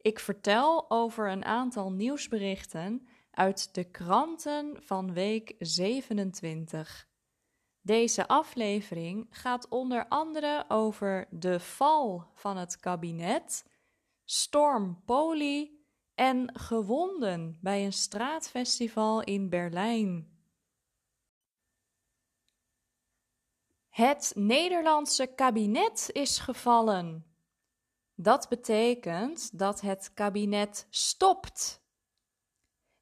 Ik vertel over een aantal nieuwsberichten uit de kranten van week 27. Deze aflevering gaat onder andere over de val van het kabinet, storm Poli en gewonden bij een straatfestival in Berlijn. Het Nederlandse kabinet is gevallen. Dat betekent dat het kabinet stopt.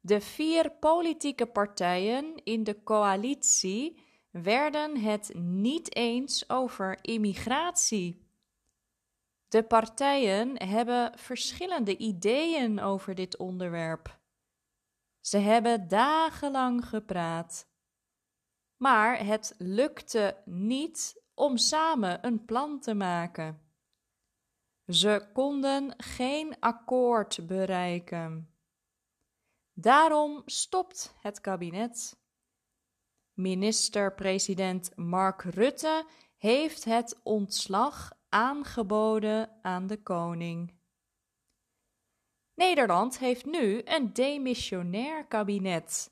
De vier politieke partijen in de coalitie werden het niet eens over immigratie. De partijen hebben verschillende ideeën over dit onderwerp. Ze hebben dagenlang gepraat. Maar het lukte niet om samen een plan te maken. Ze konden geen akkoord bereiken. Daarom stopt het kabinet. Minister-president Mark Rutte heeft het ontslag aangeboden aan de koning. Nederland heeft nu een demissionair kabinet.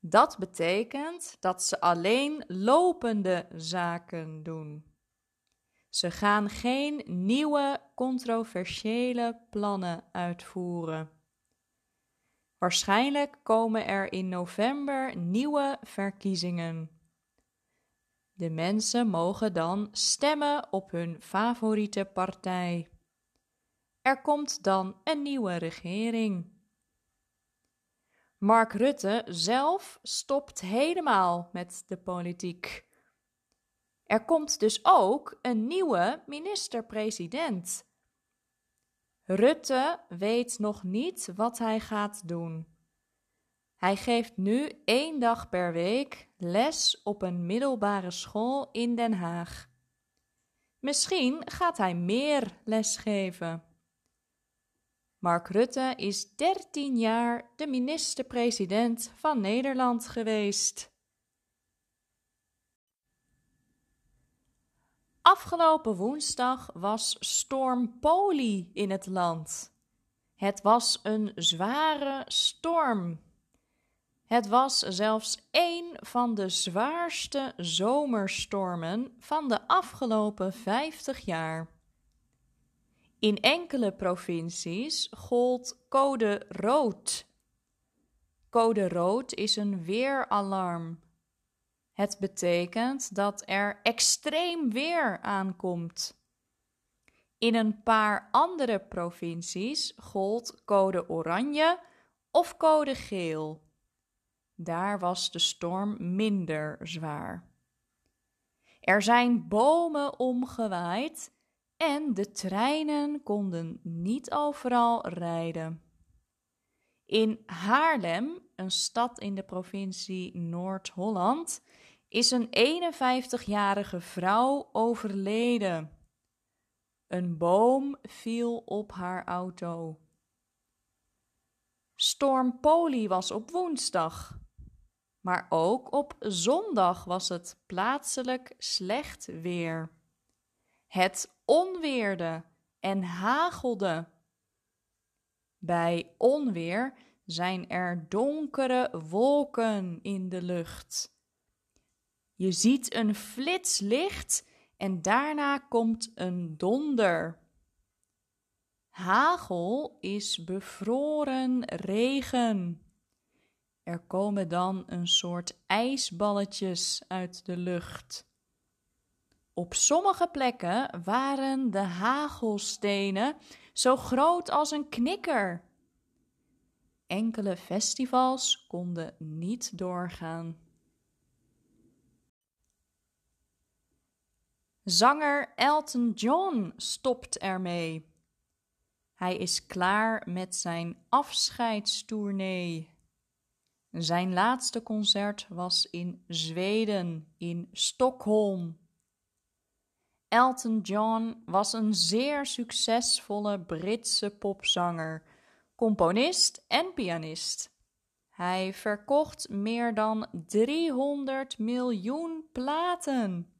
Dat betekent dat ze alleen lopende zaken doen. Ze gaan geen nieuwe controversiële plannen uitvoeren. Waarschijnlijk komen er in november nieuwe verkiezingen. De mensen mogen dan stemmen op hun favoriete partij. Er komt dan een nieuwe regering. Mark Rutte zelf stopt helemaal met de politiek. Er komt dus ook een nieuwe minister-president. Rutte weet nog niet wat hij gaat doen. Hij geeft nu één dag per week les op een middelbare school in Den Haag. Misschien gaat hij meer les geven. Mark Rutte is 13 jaar de minister-president van Nederland geweest. Afgelopen woensdag was storm Poli in het land. Het was een zware storm. Het was zelfs één van de zwaarste zomerstormen van de afgelopen 50 jaar. In enkele provincies gold code rood. Code rood is een weeralarm. Het betekent dat er extreem weer aankomt. In een paar andere provincies gold code oranje of code geel. Daar was de storm minder zwaar. Er zijn bomen omgewaaid en de treinen konden niet overal rijden. In Haarlem, een stad in de provincie Noord-Holland, is een 51-jarige vrouw overleden. Een boom viel op haar auto. Storm Poli was op woensdag. Maar ook op zondag was het plaatselijk slecht weer. Het onweerde en hagelde. Bij onweer zijn er donkere wolken in de lucht. Je ziet een flits licht en daarna komt een donder. Hagel is bevroren regen. Er komen dan een soort ijsballetjes uit de lucht. Op sommige plekken waren de hagelstenen zo groot als een knikker. Enkele festivals konden niet doorgaan. Zanger Elton John stopt ermee. Hij is klaar met zijn afscheidstournee. Zijn laatste concert was in Zweden, in Stockholm. Elton John was een zeer succesvolle Britse popzanger, componist en pianist. Hij verkocht meer dan 300 miljoen platen.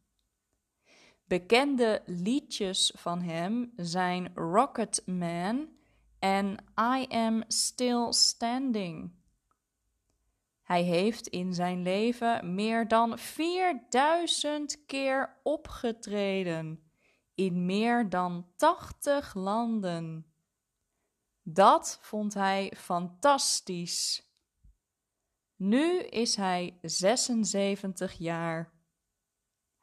Bekende liedjes van hem zijn Rocket Man en I Am Still Standing. Hij heeft in zijn leven meer dan 4000 keer opgetreden in meer dan 80 landen. Dat vond hij fantastisch. Nu is hij 76 jaar.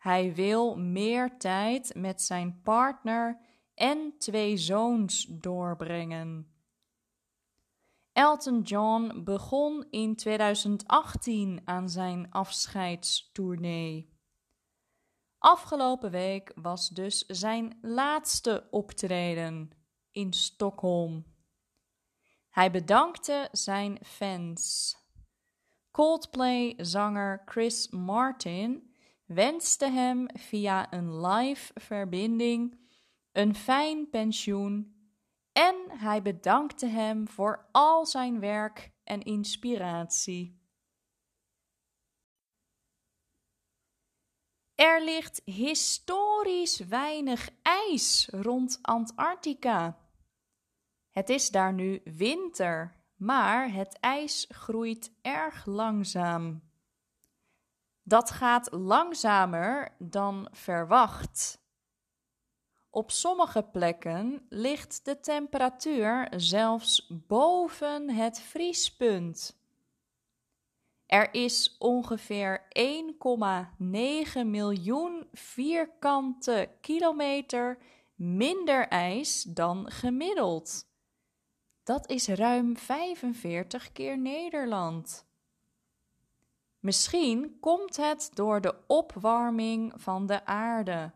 Hij wil meer tijd met zijn partner en twee zoons doorbrengen. Elton John begon in 2018 aan zijn afscheidstournee. Afgelopen week was dus zijn laatste optreden in Stockholm. Hij bedankte zijn fans. Coldplay-zanger Chris Martin wenste hem via een live verbinding een fijn pensioen en hij bedankte hem voor al zijn werk en inspiratie. Er ligt historisch weinig ijs rond Antarctica. Het is daar nu winter, maar het ijs groeit erg langzaam. Dat gaat langzamer dan verwacht. Op sommige plekken ligt de temperatuur zelfs boven het vriespunt. Er is ongeveer 1,9 miljoen vierkante kilometer minder ijs dan gemiddeld. Dat is ruim 45 keer Nederland. Misschien komt het door de opwarming van de aarde.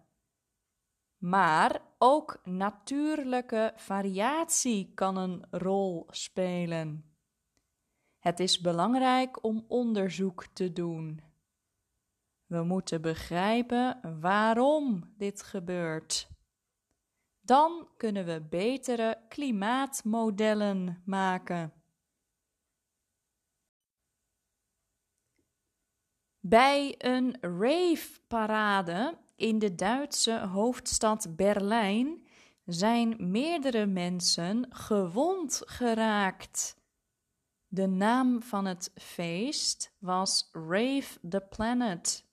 Maar ook natuurlijke variatie kan een rol spelen. Het is belangrijk om onderzoek te doen. We moeten begrijpen waarom dit gebeurt. Dan kunnen we betere klimaatmodellen maken. Bij een rave-parade in de Duitse hoofdstad Berlijn zijn meerdere mensen gewond geraakt. De naam van het feest was Rave the Planet.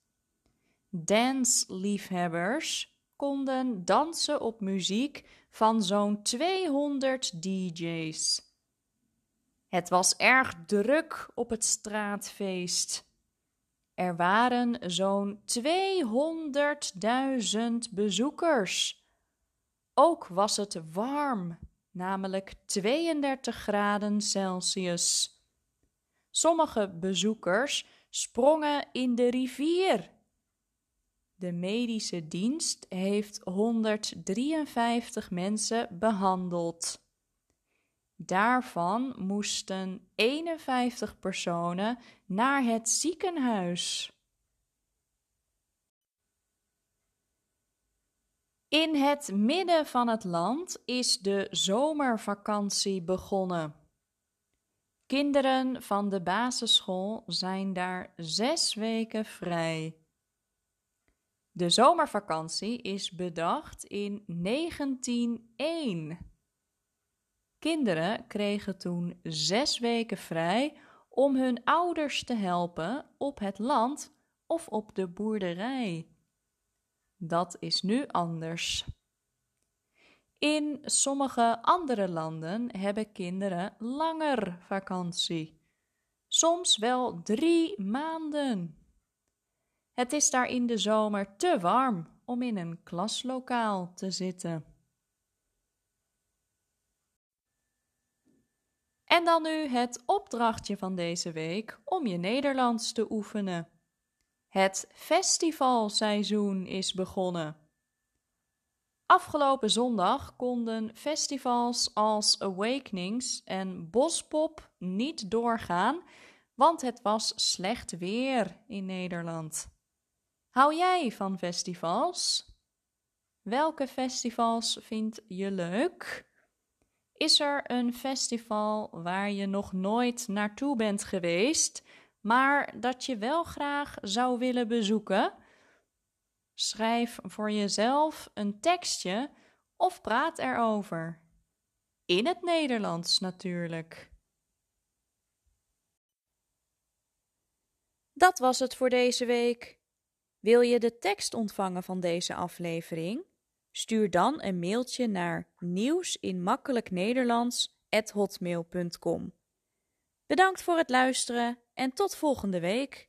Dansliefhebbers konden dansen op muziek van zo'n 200 DJ's. Het was erg druk op het straatfeest. Er waren zo'n 200.000 bezoekers. Ook was het warm, namelijk 32 graden Celsius. Sommige bezoekers sprongen in de rivier. De medische dienst heeft 153 mensen behandeld. Daarvan moesten 51 personen naar het ziekenhuis. In het midden van het land is de zomervakantie begonnen. Kinderen van de basisschool zijn daar zes weken vrij. De zomervakantie is bedacht in 1901. Kinderen kregen toen zes weken vrij om hun ouders te helpen op het land of op de boerderij. Dat is nu anders. In sommige andere landen hebben kinderen langer vakantie, soms wel drie maanden. Het is daar in de zomer te warm om in een klaslokaal te zitten. En dan nu het opdrachtje van deze week om je Nederlands te oefenen. Het festivalseizoen is begonnen. Afgelopen zondag konden festivals als Awakenings en Bospop niet doorgaan, want het was slecht weer in Nederland. Hou jij van festivals? Welke festivals vind je leuk? Is er een festival waar je nog nooit naartoe bent geweest, maar dat je wel graag zou willen bezoeken? Schrijf voor jezelf een tekstje of praat erover. In het Nederlands natuurlijk. Dat was het voor deze week. Wil je de tekst ontvangen van deze aflevering? Stuur dan een mailtje naar nieuwsinmakkelijknederlands@hotmail.com. Bedankt voor het luisteren en tot volgende week.